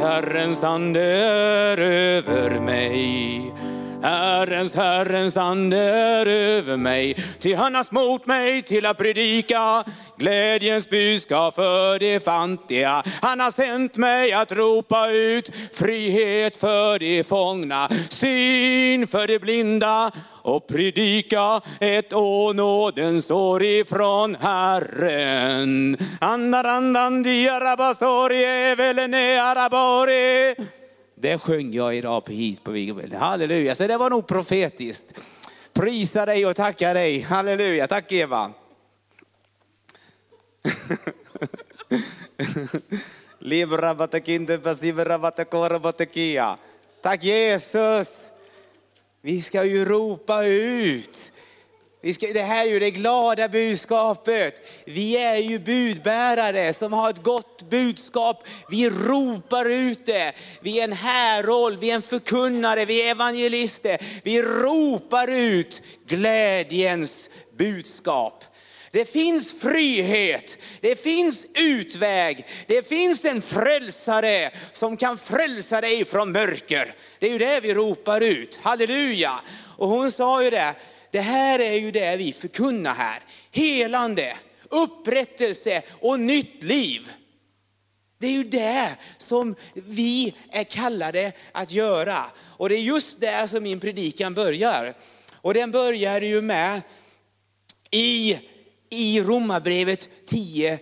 Herrens, ande är över mig. Herrens, Herrens ande är över mig. Till han har smort mig till att predika glädjens budskap för de fattiga. Han har sänt mig att ropa ut frihet för de fångna, syn för de blinda och predika ett å nåden står ifrån Herren. Andarandan diarabasori evelene arabori. Det sjöng jag idag på hit på Viggen. Halleluja, så det var nog profetiskt. Prisa dig och tacka dig. Halleluja, tack Eva. Tack Jesus. Vi ska ju ropa ut. Vi ska, det här är ju det glada budskapet. Vi är ju budbärare som har ett gott budskap. Vi ropar ut det. Vi är en härroll, vi är en förkunnare, vi är evangelister. Vi ropar ut glädjens budskap. Det finns frihet, det finns utväg, det finns en frälsare som kan frälsa dig från mörker. Det är ju det vi ropar ut, halleluja. Och hon sa ju det, det här är ju det vi förkunnar här. Helande, upprättelse och nytt liv. Det är ju det som vi är kallade att göra. Och det är just där som min predikan börjar. Och den börjar ju med i, i Romarbrevet 10,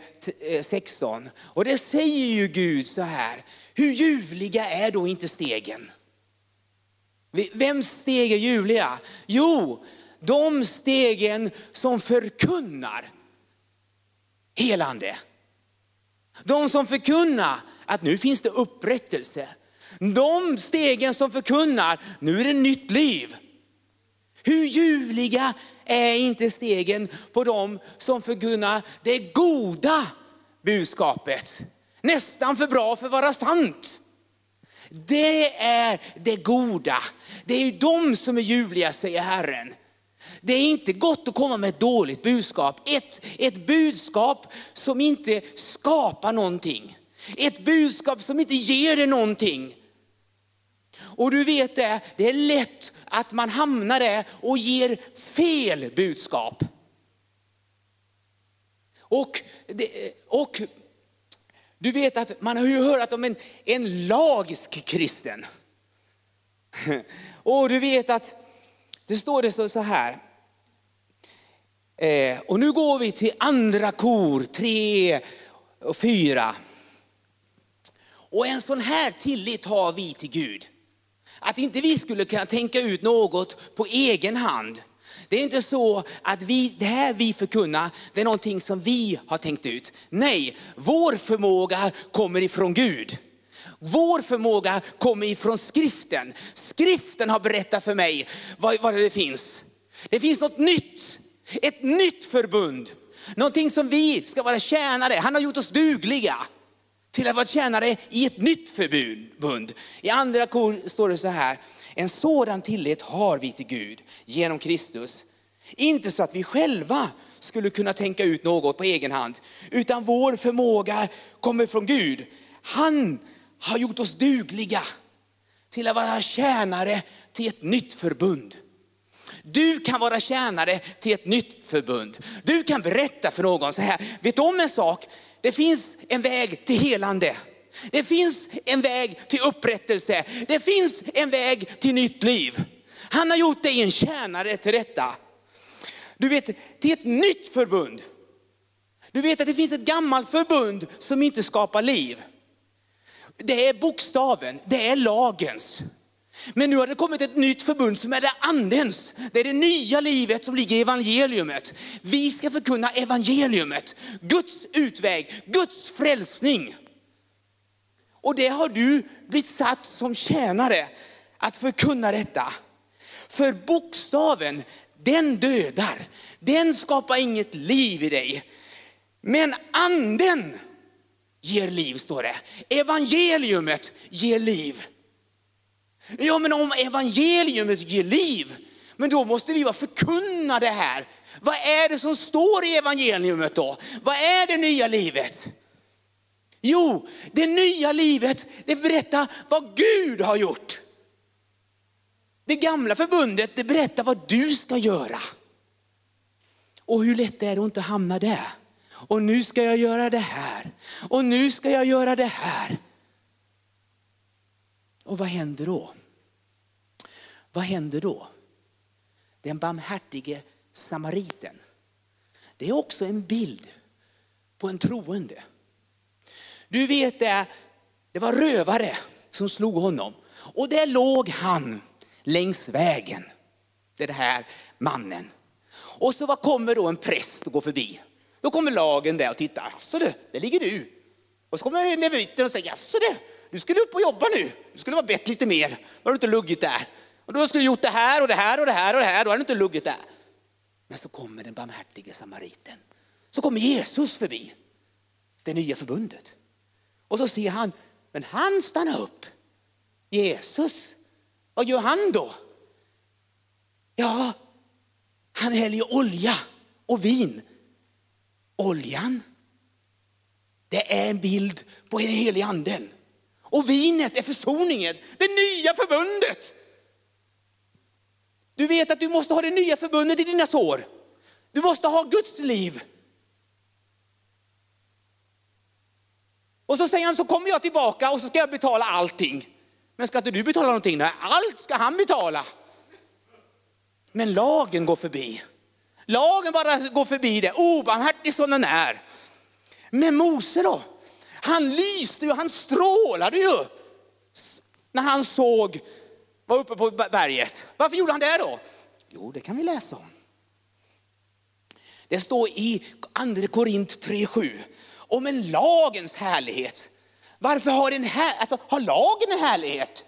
16. Eh, Och det säger ju Gud så här, hur ljuvliga är då inte stegen? Vems steg är ljuvliga? Jo, de stegen som förkunnar helande. De som förkunnar att nu finns det upprättelse. De stegen som förkunnar, nu är det nytt liv. Hur ljuvliga är inte stegen på dem som förkunnar det goda budskapet. Nästan för bra för att vara sant. Det är det goda. Det är de som är ljuvliga, säger Herren. Det är inte gott att komma med ett dåligt budskap. Ett, ett budskap som inte skapar någonting. Ett budskap som inte ger dig någonting. Och du vet det, det är lätt att man hamnar där och ger fel budskap. Och, och du vet att man har ju hört om en, en lagisk kristen. Och du vet att det står det så här. Eh, och nu går vi till andra kor, tre och fyra. Och en sån här tillit har vi till Gud. Att inte vi skulle kunna tänka ut något på egen hand. Det är inte så att vi, det här vi förkunnar, det är någonting som vi har tänkt ut. Nej, vår förmåga kommer ifrån Gud. Vår förmåga kommer ifrån skriften. Skriften har berättat för mig vad, vad det finns. Det finns något nytt, ett nytt förbund. Någonting som vi ska vara tjänare. Han har gjort oss dugliga till att vara tjänare i ett nytt förbund. I andra kor står det så här, en sådan tillit har vi till Gud genom Kristus. Inte så att vi själva skulle kunna tänka ut något på egen hand, utan vår förmåga kommer från Gud. Han har gjort oss dugliga till att vara tjänare till ett nytt förbund. Du kan vara tjänare till ett nytt förbund. Du kan berätta för någon så här, vet du om en sak? Det finns en väg till helande. Det finns en väg till upprättelse. Det finns en väg till nytt liv. Han har gjort dig en tjänare till detta. Du vet, till ett nytt förbund. Du vet att det finns ett gammalt förbund som inte skapar liv. Det är bokstaven, det är lagens. Men nu har det kommit ett nytt förbund som är det andens. Det är det nya livet som ligger i evangeliumet. Vi ska förkunna evangeliumet, Guds utväg, Guds frälsning. Och det har du blivit satt som tjänare att förkunna detta. För bokstaven, den dödar. Den skapar inget liv i dig. Men anden ger liv, står det. Evangeliumet ger liv. Ja, men om evangeliumet ger liv, men då måste vi vara förkunna det här. Vad är det som står i evangeliumet då? Vad är det nya livet? Jo, det nya livet, det berättar vad Gud har gjort. Det gamla förbundet, det berättar vad du ska göra. Och hur lätt är det att inte hamna där? Och nu ska jag göra det här. Och nu ska jag göra det här. Och vad händer då? Vad händer då? Den barmhärtige samariten. Det är också en bild på en troende. Du vet det, det var rövare som slog honom. Och där låg han längs vägen. Det är den här mannen. Och så vad kommer då en präst och går förbi. Då kommer lagen där och tittar. Jaså, du, där ligger du. Och så kommer leviten och säger, jaså du, du skulle upp och jobba nu. Du skulle vara bett lite mer. Då har du inte luggit där. Och då skulle du gjort det här och det här och det här och det här. Då har du inte luggit där. Men så kommer den barmhärtige samariten. Så kommer Jesus förbi. Det nya förbundet. Och så ser han, men han stannar upp. Jesus, vad gör han då? Ja, han häller olja och vin. Oljan, det är en bild på den helige anden. Och vinet är försoningen, det nya förbundet. Du vet att du måste ha det nya förbundet i dina sår. Du måste ha Guds liv. Och så säger han, så kommer jag tillbaka och så ska jag betala allting. Men ska inte du betala någonting? Nej, allt ska han betala. Men lagen går förbi. Lagen bara går förbi det, obarmhärtig som den är. Men Mose då? Han lyste ju, han strålade ju. När han såg, var uppe på berget. Varför gjorde han det då? Jo, det kan vi läsa om. Det står i andra Korint 3.7 om en lagens härlighet. Varför har, den här, alltså, har lagen en härlighet?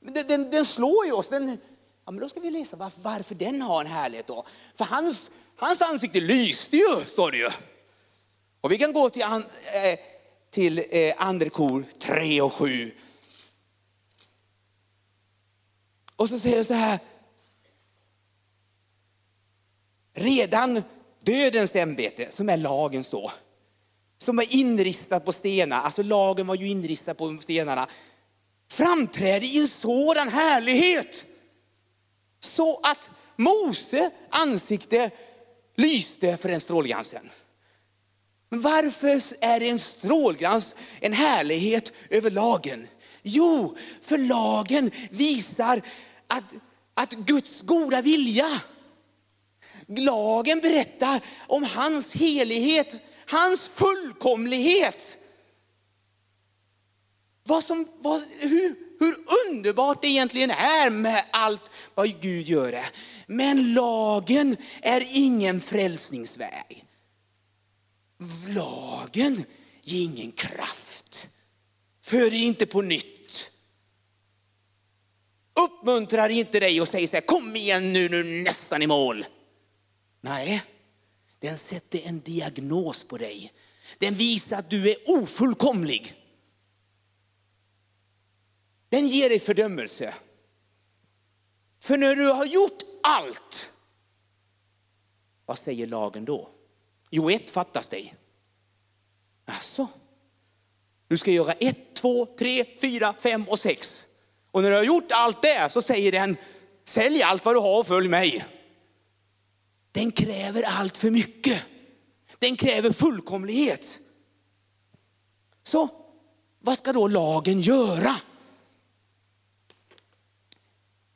Den, den, den slår ju oss. Den, ja, men då ska vi läsa varför, varför den har en härlighet. Då. För hans, hans ansikte lyste ju, står det ju. Och vi kan gå till, an, eh, till eh, andra kor 3 och 7. Och så säger det så här. Redan dödens ämbete, som är lagen så, som var inristat på stenar, alltså lagen var ju inristad på stenarna, framträder i en sådan härlighet. Så att Mose ansikte lyste för den strålglansen. Men varför är det en strålglans, en härlighet över lagen? Jo, för lagen visar att, att Guds goda vilja. Lagen berättar om hans helighet, hans fullkomlighet. Vad som, vad, hur, hur underbart det egentligen är med allt vad Gud gör. Men lagen är ingen frälsningsväg. Lagen ger ingen kraft. För inte på nytt. Uppmuntrar inte dig och säger så här, kom igen nu, nu nästan i mål. Nej, den sätter en diagnos på dig. Den visar att du är ofullkomlig. Den ger dig fördömelse. För när du har gjort allt, vad säger lagen då? Jo, ett fattas dig. Alltså, du ska göra ett, två, tre, fyra, fem och sex. Och när du har gjort allt det så säger den, sälj allt vad du har och följ mig. Den kräver allt för mycket. Den kräver fullkomlighet. Så vad ska då lagen göra?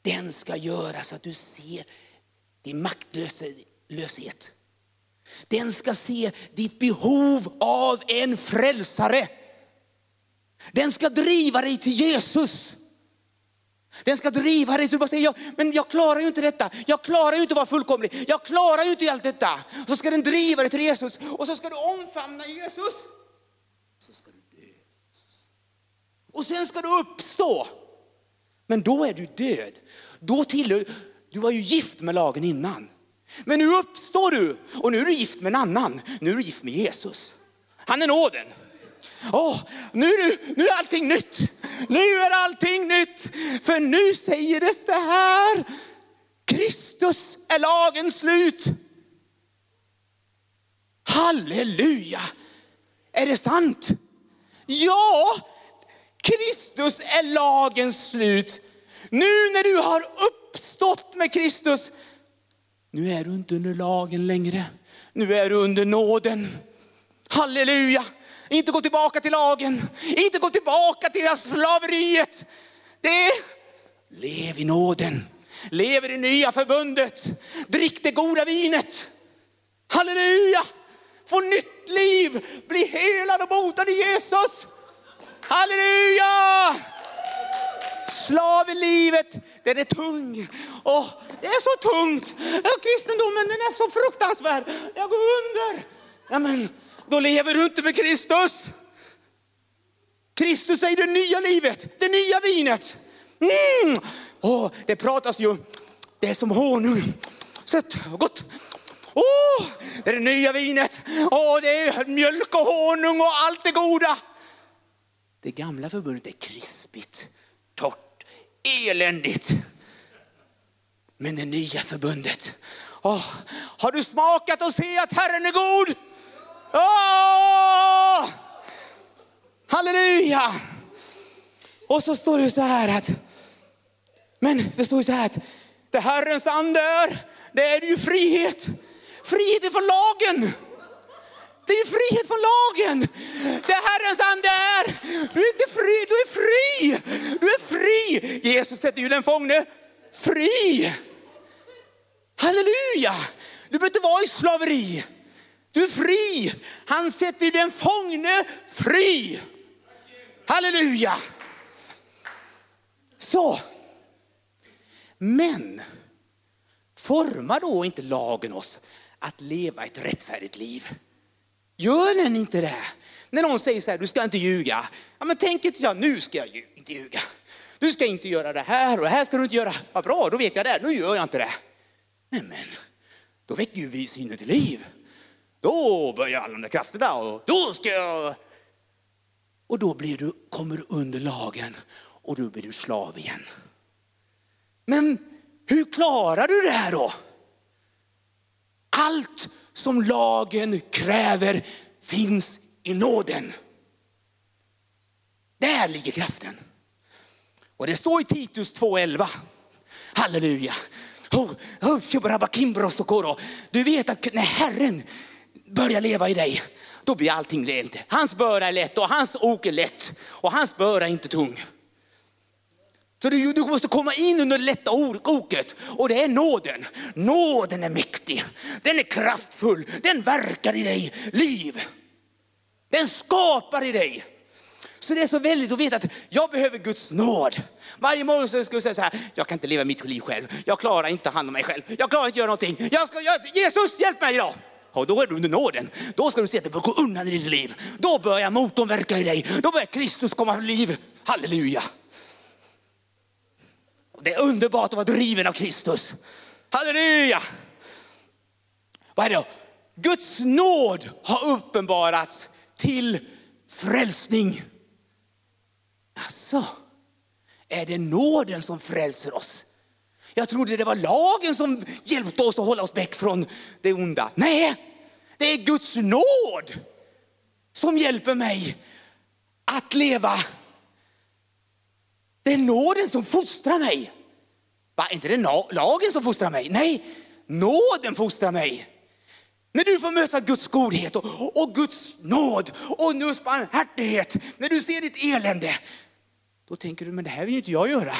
Den ska göra så att du ser din maktlöshet. Den ska se ditt behov av en frälsare. Den ska driva dig till Jesus. Den ska driva dig så du bara säger, ja, men jag klarar ju inte detta. Jag klarar ju inte att vara fullkomlig. Jag klarar ju inte allt detta. Så ska den driva dig till Jesus och så ska du omfamna Jesus. Så ska du dö. Och sen ska du uppstå. Men då är du död. Då tillhör, du var ju gift med lagen innan. Men nu uppstår du och nu är du gift med en annan. Nu är du gift med Jesus. Han är nåden. Oh, nu, nu är allting nytt. Nu är allting nytt. För nu säger det så här. Kristus är lagens slut. Halleluja! Är det sant? Ja, Kristus är lagens slut. Nu när du har uppstått med Kristus, nu är du inte under lagen längre. Nu är du under nåden. Halleluja! Inte gå tillbaka till lagen, inte gå tillbaka till slaveriet. Det är, lev i nåden, lev i det nya förbundet, drick det goda vinet. Halleluja! Få nytt liv, bli helad och botad i Jesus. Halleluja! Slav i livet. den är tung. Åh, det är så tungt. Kristendomen den är så fruktansvärd. Jag går under. Ja, men, då lever du inte med Kristus. Kristus är det nya livet, det nya vinet. Mm. Oh, det pratas ju, det är som honung. Sött och gott. Oh, det är det nya vinet. oh, det är mjölk och honung och allt det goda. Det gamla förbundet är krispigt, torrt, eländigt. Men det nya förbundet, oh, har du smakat och se att Herren är god? Oh, Halleluja! Och så står det så här att, men det står så här att det Herrens ande är, det är ju frihet. Frihet från lagen. Det är frihet från lagen. Det Herrens ande är. Du är inte fri, du är fri. Du är fri. Jesus sätter ju den fångne fri. Halleluja! Du behöver inte vara i slaveri. Du är fri. Han sätter den fångne fri. Halleluja! Så. Men formar då inte lagen oss att leva ett rättfärdigt liv? Gör den inte det? När någon säger så här, du ska inte ljuga. Ja, men tänk inte så nu ska jag inte ljuga. Du ska inte göra det här och det här ska du inte göra. Vad bra, då vet jag det. Nu gör jag inte det. Men, men då väcker ju vi synen till liv. Då börjar alla de där krafterna och då ska jag... Och då blir du, kommer du under lagen och då blir du slav igen. Men hur klarar du det här då? Allt som lagen kräver finns i nåden. Där ligger kraften. Och det står i Titus 2.11. Halleluja. Du vet att när Herren börjar leva i dig, då blir allting lätt. Hans börda är lätt och hans ok är lätt och hans börda är inte tung. Så du, du måste komma in under det lätta oket och det är nåden. Nåden är mäktig, den är kraftfull, den verkar i dig liv. Den skapar i dig. Så det är så väldigt att veta att jag behöver Guds nåd. Varje morgon så ska jag säga så här, jag kan inte leva mitt liv själv. Jag klarar inte hand om mig själv. Jag klarar inte göra någonting. Jag ska, jag, Jesus hjälp mig idag. Och då är du under nåden. Då ska du se att det börjar gå undan i ditt liv. Då börjar motorn verka i dig. Då börjar Kristus komma till liv. Halleluja. Det är underbart att vara driven av Kristus. Halleluja! Vad är det då? Guds nåd har uppenbarats till frälsning. Alltså, är det nåden som frälser oss? Jag trodde det var lagen som hjälpte oss att hålla oss väck från det onda. Nej, det är Guds nåd som hjälper mig att leva det är nåden som fostrar mig. Va, inte det lagen som fostrar mig? Nej, nåden fostrar mig. När du får möta Guds godhet och, och Guds nåd och Guds barmhärtighet, när du ser ditt elände, då tänker du, men det här vill inte jag göra.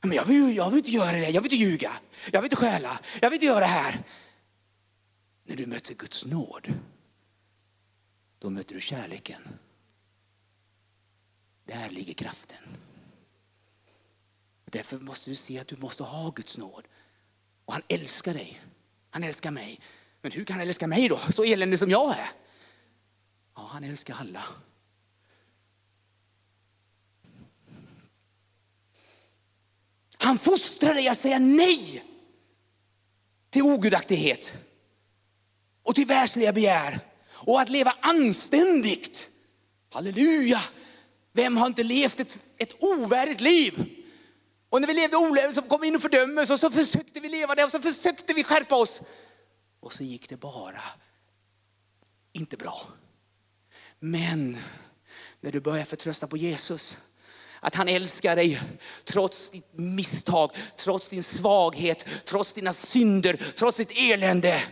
Men jag vill, jag vill inte göra det, jag vill inte ljuga, jag vill inte stjäla, jag vill inte göra det här. När du möter Guds nåd, då möter du kärleken. Där ligger kraften. Därför måste du se att du måste ha Guds nåd. Och han älskar dig. Han älskar mig. Men hur kan han älska mig då? Så eländig som jag är. Ja, han älskar alla. Han fostrar dig att säga nej till ogudaktighet och till världsliga begär och att leva anständigt. Halleluja! Vem har inte levt ett, ett ovärdigt liv? Och när vi levde ovärdigt så kom vi in och fördömdes och så försökte vi leva det och så försökte vi skärpa oss. Och så gick det bara inte bra. Men när du börjar förtrösta på Jesus, att han älskar dig trots ditt misstag, trots din svaghet, trots dina synder, trots ditt elände.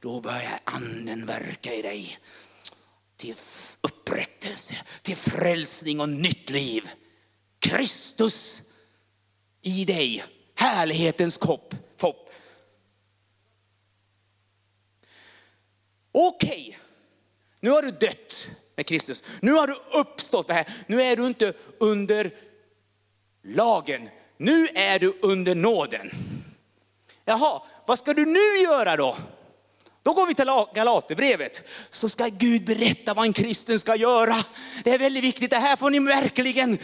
Då börjar anden verka i dig till upprättelse, till frälsning och nytt liv. Kristus i dig, härlighetens kopp. Fopp. Okej, nu har du dött med Kristus. Nu har du uppstått det här. Nu är du inte under lagen. Nu är du under nåden. Jaha, vad ska du nu göra då? Då går vi till Galaterbrevet. Så ska Gud berätta vad en kristen ska göra. Det är väldigt viktigt. Det här får ni verkligen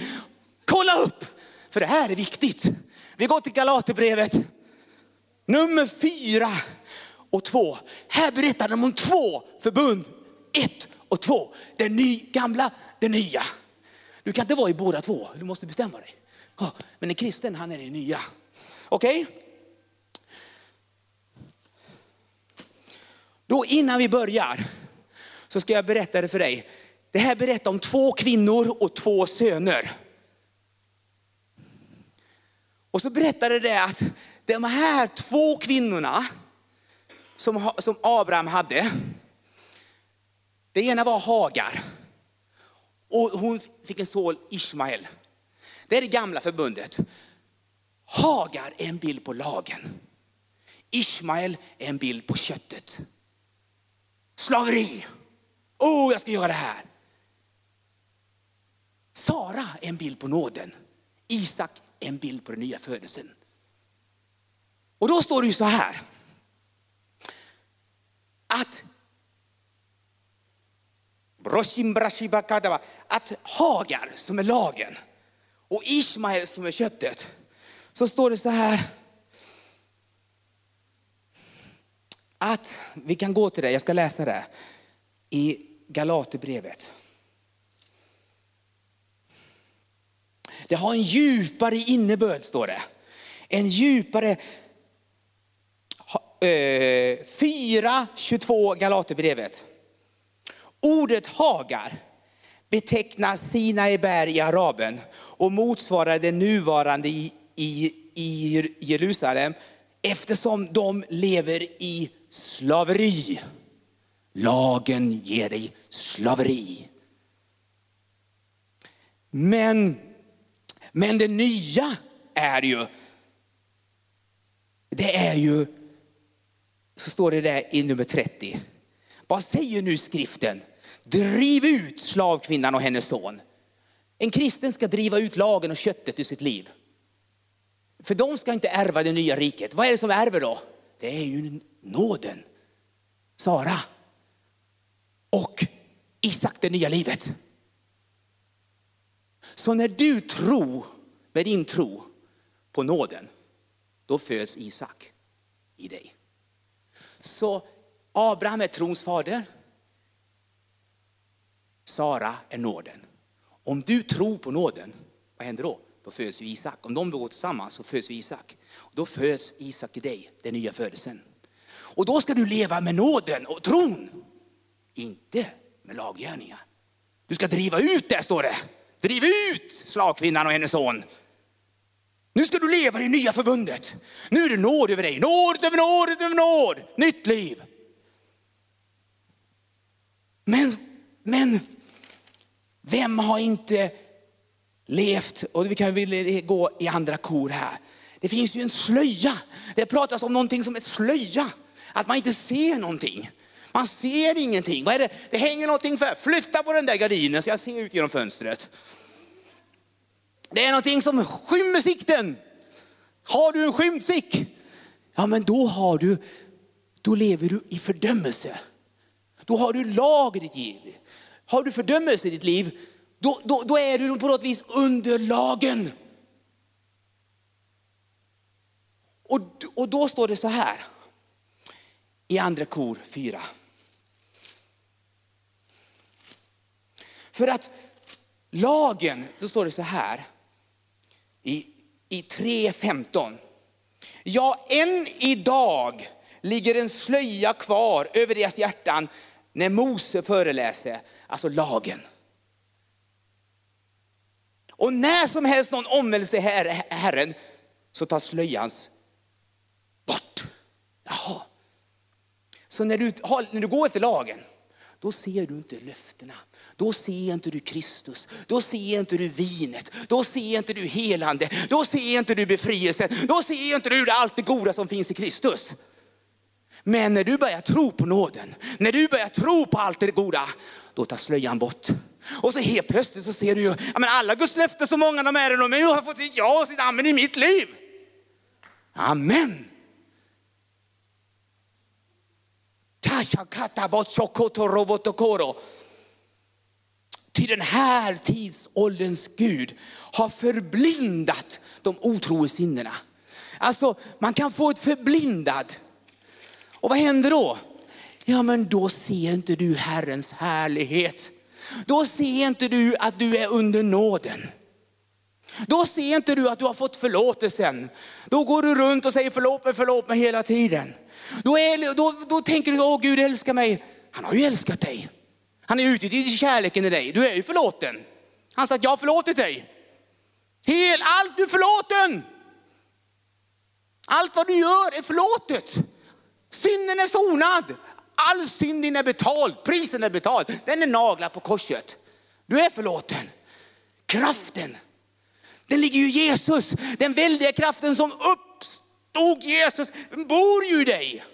kolla upp. För det här är viktigt. Vi går till Galaterbrevet. Nummer fyra och två. Här berättar de om två förbund. Ett och två. Det ny, gamla, det nya. Du kan inte vara i båda två. Du måste bestämma dig. Men en kristen, han är det nya. Okej? Okay? Då innan vi börjar så ska jag berätta det för dig. Det här berättar om två kvinnor och två söner. Och så berättade det att de här två kvinnorna som, som Abraham hade, det ena var Hagar och hon fick en son Ismael. Det är det gamla förbundet. Hagar är en bild på lagen. Ismael är en bild på köttet. Slaveri. Oh, jag ska göra det här. Sara är en bild på nåden. Isak är en bild på den nya födelsen. Och då står det ju så här. Att att Hagar som är lagen och Ismael som är köttet. Så står det så här. Att, vi kan gå till det, jag ska läsa det. I Galaterbrevet. Det har en djupare innebörd står det. En djupare 4.22 eh, Galaterbrevet. Ordet Hagar betecknar Sinaiberg i Araben och motsvarar det nuvarande i, i, i Jerusalem eftersom de lever i slaveri. Lagen ger dig slaveri. Men, men det nya är ju, det är ju, så står det där i nummer 30. Vad säger nu skriften? Driv ut slavkvinnan och hennes son. En kristen ska driva ut lagen och köttet ur sitt liv. För de ska inte ärva det nya riket. Vad är det som ärver då? Det är ju nåden. Sara och Isak, det nya livet. Så när du tror med din tro på nåden, då föds Isak i dig. Så Abraham är trons fader. Sara är nåden. Om du tror på nåden, vad händer då? Då föds Isak. Om de går tillsammans så föds Isak. Då föds Isak i dig, den nya födelsen. Och då ska du leva med nåden och tron. Inte med laggärningar. Du ska driva ut det, står det. Driv ut slagkvinnan och hennes son. Nu ska du leva i det nya förbundet. Nu är det nåd över dig. Nåd över nåd över nåd. Nytt liv. Men, men vem har inte levt, och vi kan gå i andra kor här. Det finns ju en slöja. Det pratas om någonting som ett slöja. Att man inte ser någonting. Man ser ingenting. Vad är det? det hänger någonting för. Flytta på den där gardinen så jag ser ut genom fönstret. Det är någonting som skymmer sikten. Har du en skymd sikt? Ja men då har du, då lever du i fördömelse. Då har du lag i ditt liv. Har du fördömelse i ditt liv, då, då, då är du på något vis under lagen. Och, och då står det så här i andra kor 4. För att lagen, då står det så här i, i 3.15. Ja, än idag ligger en slöja kvar över deras hjärtan när Mose föreläser, alltså lagen. Och när som helst någon omvändelse her Herren så tar slöjans bort. Jaha. Så när du, när du går efter lagen, då ser du inte löftena. Då ser inte du Kristus. Då ser inte du vinet. Då ser inte du helande. Då ser inte du befrielsen. Då ser inte du allt det goda som finns i Kristus. Men när du börjar tro på nåden, när du börjar tro på allt det goda, då tar slöjan bort. Och så helt plötsligt så ser du ju, ja, men alla Guds löften, så många de är, men jag har fått sitt ja och sitt amen i mitt liv. Amen. Till den här tidsålderns Gud har förblindat de otroliga sinnena. Alltså man kan få ett förblindad. Och vad händer då? Ja men då ser inte du Herrens härlighet. Då ser inte du att du är under nåden. Då ser inte du att du har fått förlåtelsen. Då går du runt och säger förlåt mig, förlåt mig hela tiden. Då, är, då, då tänker du, åh Gud älskar mig. Han har ju älskat dig. Han är ute i kärleken i dig. Du är ju förlåten. Han sa att jag har förlåtit dig. Hel, allt du är förlåten. Allt vad du gör är förlåtet. Synden är sonad. All synd din är betald. Prisen är betald. Den är naglad på korset. Du är förlåten. Kraften, den ligger ju i Jesus. Den väldiga kraften som uppstod Jesus, den bor ju i dig.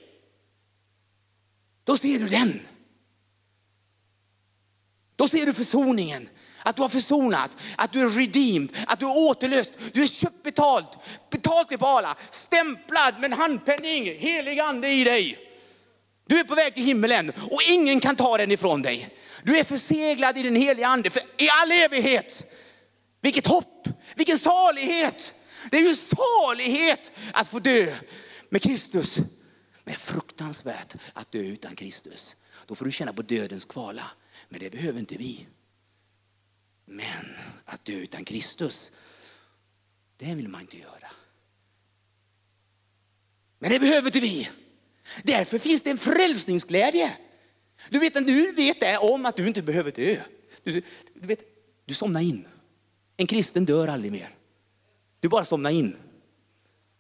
Då ser du den. Då ser du försoningen. Att du har försonat, att du är redeemed, att du är återlöst. Du är köpt betalt, betalt till bala, stämplad med en handpenning, helig ande i dig. Du är på väg till himmelen och ingen kan ta den ifrån dig. Du är förseglad i den heliga ande för i all evighet. Vilket hopp, vilken salighet. Det är ju salighet att få dö med Kristus. Men fruktansvärt att dö utan Kristus. Då får du känna på dödens kvala. Men det behöver inte vi. Men att dö utan Kristus, det vill man inte göra. Men det behöver inte vi. Därför finns det en frälsningsglädje. Du vet, du vet det om att du inte behöver dö. Du, du, vet, du somnar in. En kristen dör aldrig mer. Du bara somnar in.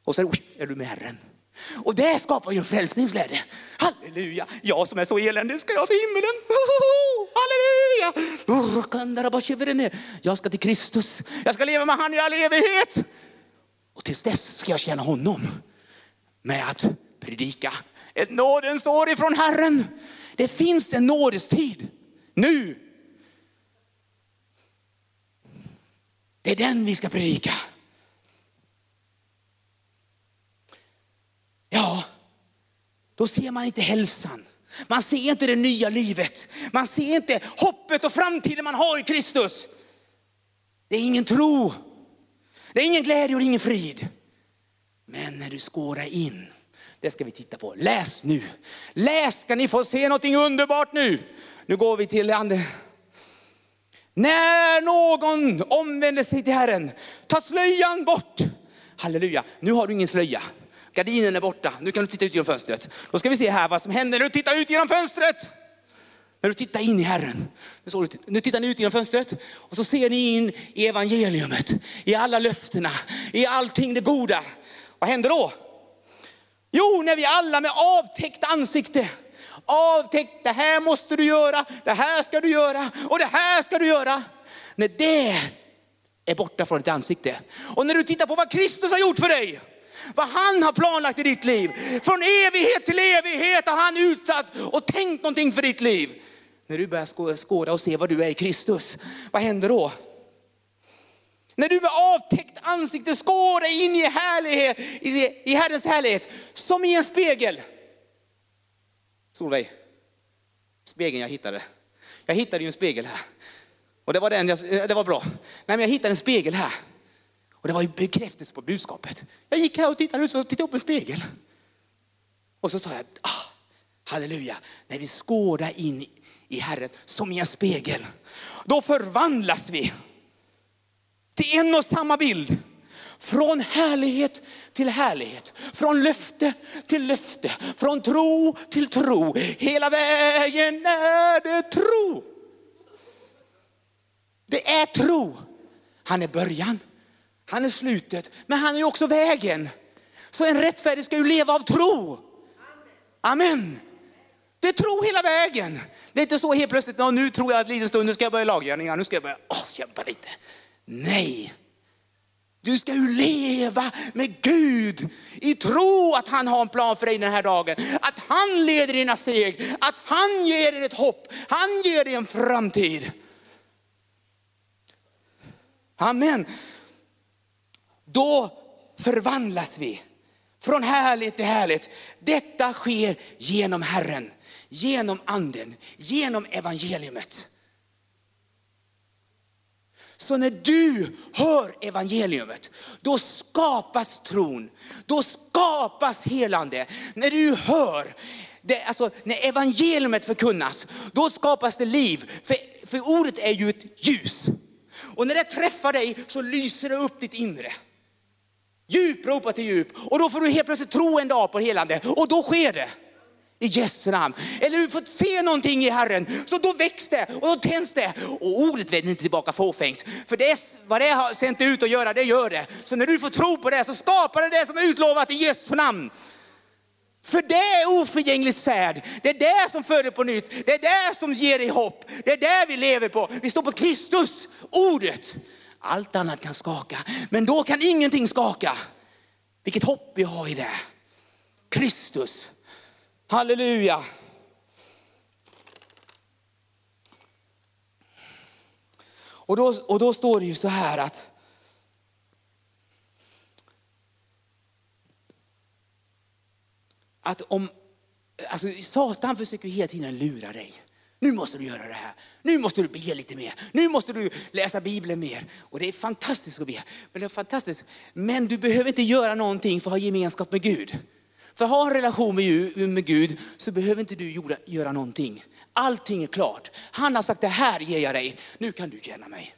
Och sen är du med Herren. Och det skapar ju en frälsningsglädje. Halleluja! Jag som är så eländig ska jag till himmelen. Halleluja! Jag ska till Kristus. Jag ska leva med han i all evighet. Och tills dess ska jag tjäna honom med att predika ett nådens år ifrån Herren. Det finns en nådestid nu. Det är den vi ska predika. Ja, då ser man inte hälsan. Man ser inte det nya livet. Man ser inte hoppet och framtiden man har i Kristus. Det är ingen tro. Det är ingen glädje och ingen frid. Men när du skårar in, det ska vi titta på. Läs nu. Läs ska ni få se någonting underbart nu. Nu går vi till andra. När någon omvänder sig till Herren, ta slöjan bort. Halleluja, nu har du ingen slöja. Gardinen är borta, nu kan du titta ut genom fönstret. Då ska vi se här vad som händer när du tittar ut genom fönstret. När du tittar in i Herren. Nu tittar ni ut genom fönstret och så ser ni in i evangeliumet, i alla löftena, i allting det goda. Vad händer då? Jo, när vi alla med avtäckt ansikte, avtäckt, det här måste du göra, det här ska du göra och det här ska du göra. När det är borta från ditt ansikte. Och när du tittar på vad Kristus har gjort för dig, vad han har planlagt i ditt liv. Från evighet till evighet har han utsatt och tänkt någonting för ditt liv. När du börjar skåda och se vad du är i Kristus, vad händer då? När du med avtäckt ansikte skådar in i, härlighet, i Herrens härlighet, som i en spegel. Solveig, spegeln jag hittade. Jag hittade ju en spegel här. Och det var, den jag, det var bra. Nej, men jag hittade en spegel här. Och det var ju bekräftelse på budskapet. Jag gick här och tittade och tittade upp en spegel. Och så sa jag, ah, halleluja, när vi skådar in i Herren som i en spegel, då förvandlas vi till en och samma bild. Från härlighet till härlighet, från löfte till löfte, från tro till tro. Hela vägen är det tro. Det är tro. Han är början, han är slutet, men han är också vägen. Så en rättfärdig ska ju leva av tro. Amen. Det är tro hela vägen. Det är inte så helt plötsligt, nu tror jag att liten stund, nu ska jag börja laggärningar, nu ska jag börja oh, kämpa lite. Nej, du ska ju leva med Gud i tro att han har en plan för dig den här dagen. Att han leder dina steg, att han ger dig ett hopp, han ger dig en framtid. Amen. Då förvandlas vi från härligt till härligt. Detta sker genom Herren, genom anden, genom evangeliet. Så när du hör evangeliet då skapas tron, då skapas helande. När du hör, det, alltså, när evangeliet förkunnas, då skapas det liv. För, för ordet är ju ett ljus. Och när det träffar dig så lyser det upp ditt inre. Djupropa till djup. Och då får du helt plötsligt tro en dag på helande. Och då sker det. I Jesu namn. Eller du får se någonting i Herren. Så då väcks det och då tänds det. Och ordet vänder inte tillbaka fåfängt. För det, vad det har sänt ut att göra, det gör det. Så när du får tro på det så skapar det det som är utlovat i Jesu namn. För det är oförgängligt säd. Det är det som föder på nytt. Det är det som ger dig hopp. Det är det vi lever på. Vi står på Kristus, ordet. Allt annat kan skaka, men då kan ingenting skaka. Vilket hopp vi har i det. Kristus. Halleluja. Och då, och då står det ju så här att att om, alltså Satan försöker hela tiden lura dig. Nu måste du göra det här. Nu måste du be lite mer. Nu måste du läsa Bibeln mer. Och det är fantastiskt att be. Men, det är fantastiskt. men du behöver inte göra någonting för att ha gemenskap med Gud. För att ha en relation med Gud så behöver inte du göra någonting. Allting är klart. Han har sagt det här ger jag dig. Nu kan du känna mig.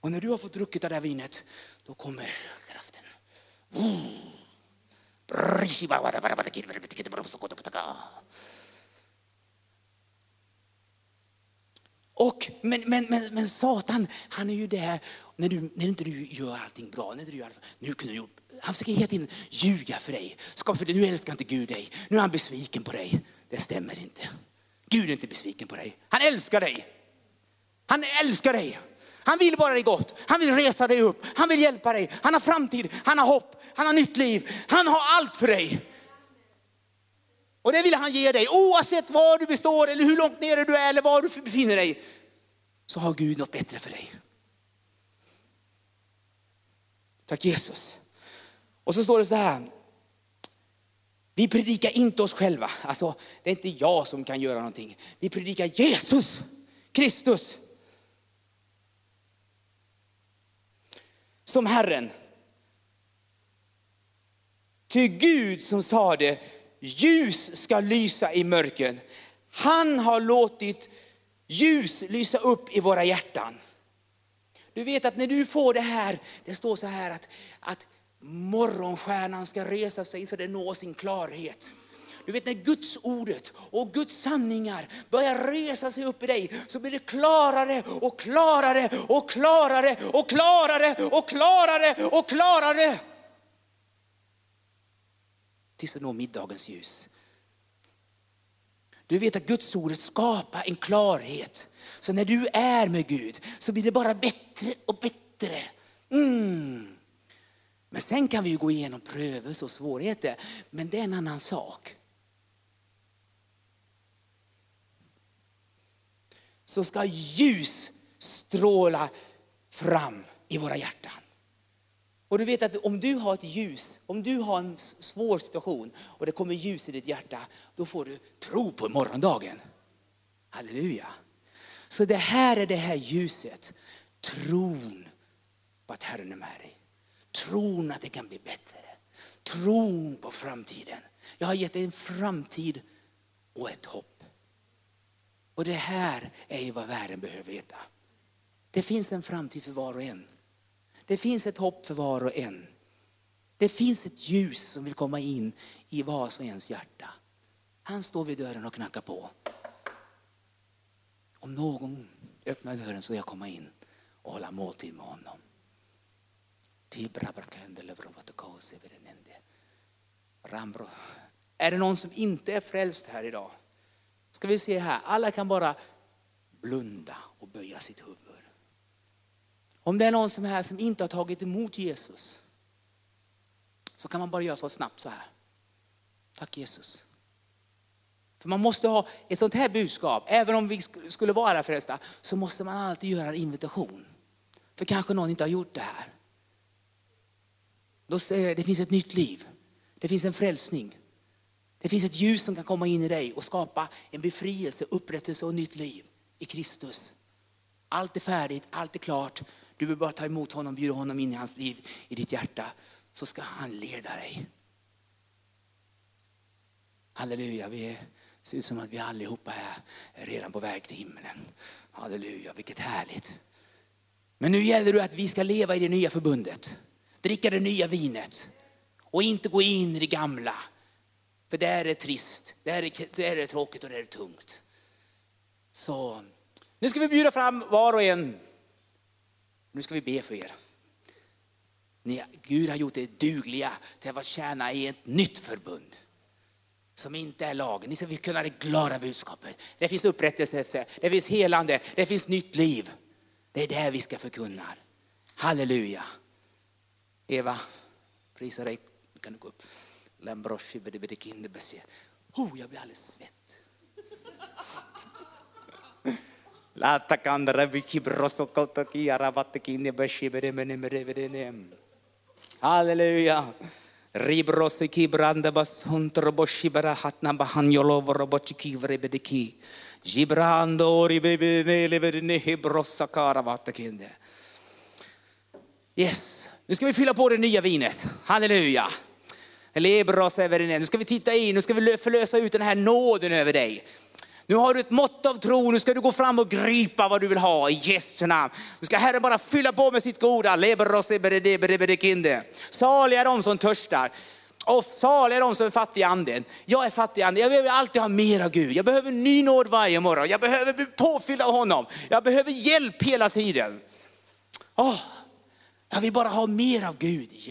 Och när du har fått druckit av det här vinet, då kommer kraften. Och, men, men, men, men Satan, han är ju där när, du, när inte du gör allting bra. När du gör allting, nu kunde du, han försöker hela tiden ljuga för dig. Skapa för dig. Nu älskar inte Gud dig. Nu är han besviken på dig. Det stämmer inte. Gud är inte besviken på dig. Han älskar dig. Han älskar dig. Han vill bara dig gott. Han vill resa dig upp. Han vill hjälpa dig. Han har framtid. Han har hopp. Han har nytt liv. Han har allt för dig. Och det vill han ge dig. Oavsett var du består eller hur långt nere du är eller var du befinner dig. Så har Gud något bättre för dig. Tack Jesus. Och så står det så här. Vi predikar inte oss själva. Alltså, det är inte jag som kan göra någonting. Vi predikar Jesus, Kristus. Som Herren. Till Gud som sa det, ljus ska lysa i mörken. Han har låtit ljus lysa upp i våra hjärtan. Du vet att när du får det här, det står så här att, att morgonstjärnan ska resa sig så det når sin klarhet. Du vet när Guds ordet och Guds sanningar börjar resa sig upp i dig så blir det klarare och klarare och klarare och klarare och klarare och klarare. Tills det når middagens ljus. Du vet att Guds ord skapar en klarhet. Så när du är med Gud så blir det bara bättre och bättre. Mm. Men sen kan vi gå igenom prövelse och svårigheter. Men det är en annan sak. Så ska ljus stråla fram i våra hjärtan. Och du vet att om du har ett ljus, om du har en svår situation och det kommer ljus i ditt hjärta, då får du tro på morgondagen. Halleluja. Så det här är det här ljuset, tron på att Herren är med dig. Tron att det kan bli bättre. Tron på framtiden. Jag har gett dig en framtid och ett hopp. Och det här är vad världen behöver veta. Det finns en framtid för var och en. Det finns ett hopp för var och en. Det finns ett ljus som vill komma in i vars och ens hjärta. Han står vid dörren och knackar på. Om någon öppnar dörren så vill jag komma in och hålla måltid med honom. Är det någon som inte är frälst här idag? Ska vi se här, alla kan bara blunda och böja sitt huvud. Om det är någon som är här som inte har tagit emot Jesus så kan man bara göra så snabbt så här. Tack Jesus. För man måste ha ett sånt här budskap, även om vi skulle vara frälsta, så måste man alltid göra en invitation. För kanske någon inte har gjort det här. Då säger Det finns ett nytt liv. Det finns en frälsning. Det finns ett ljus som kan komma in i dig och skapa en befrielse, upprättelse och nytt liv i Kristus. Allt är färdigt, allt är klart. Du vill bara ta emot honom, bjuda honom in i hans liv, i ditt hjärta. Så ska han leda dig. Halleluja, vi ser ut som att vi allihopa här är redan på väg till himlen. Halleluja, vilket härligt. Men nu gäller det att vi ska leva i det nya förbundet. Dricka det nya vinet och inte gå in i det gamla. För där är det trist, där är det, är det tråkigt och där är det tungt. Så nu ska vi bjuda fram var och en. Nu ska vi be för er. Ni, Gud har gjort er dugliga till att tjäna i ett nytt förbund. Som inte är lagen. Ni ska kunna det glada budskapet. Det finns upprättelse, det finns helande, det finns nytt liv. Det är det vi ska förkunna. Halleluja. Eva, prisa dig. Du kan gå upp. Oh, jag blir alldeles svett. Halleluja. Ribrosiki kibranda basuntro boshibara hatna bahan bahanyolo vorobochiki vrebediki. Gibrando ori bebe ribebe levedne hebrossa karavatakinde. Yes, nu ska vi fylla på det nya vinet. Halleluja. Lebros över Nu ska vi titta in, nu ska vi förlösa ut den här nåden över dig. Nu har du ett mått av tro, nu ska du gå fram och gripa vad du vill ha i Jesu namn. Nu ska Herren bara fylla på med sitt goda. Saliga de som törstar. Och saliga de som är fattiga i anden. Jag är fattig i anden. Jag behöver alltid ha mer av Gud. Jag behöver ny nåd varje morgon. Jag behöver bli påfylld av honom. Jag behöver hjälp hela tiden. Oh, jag vill bara ha mer av Gud i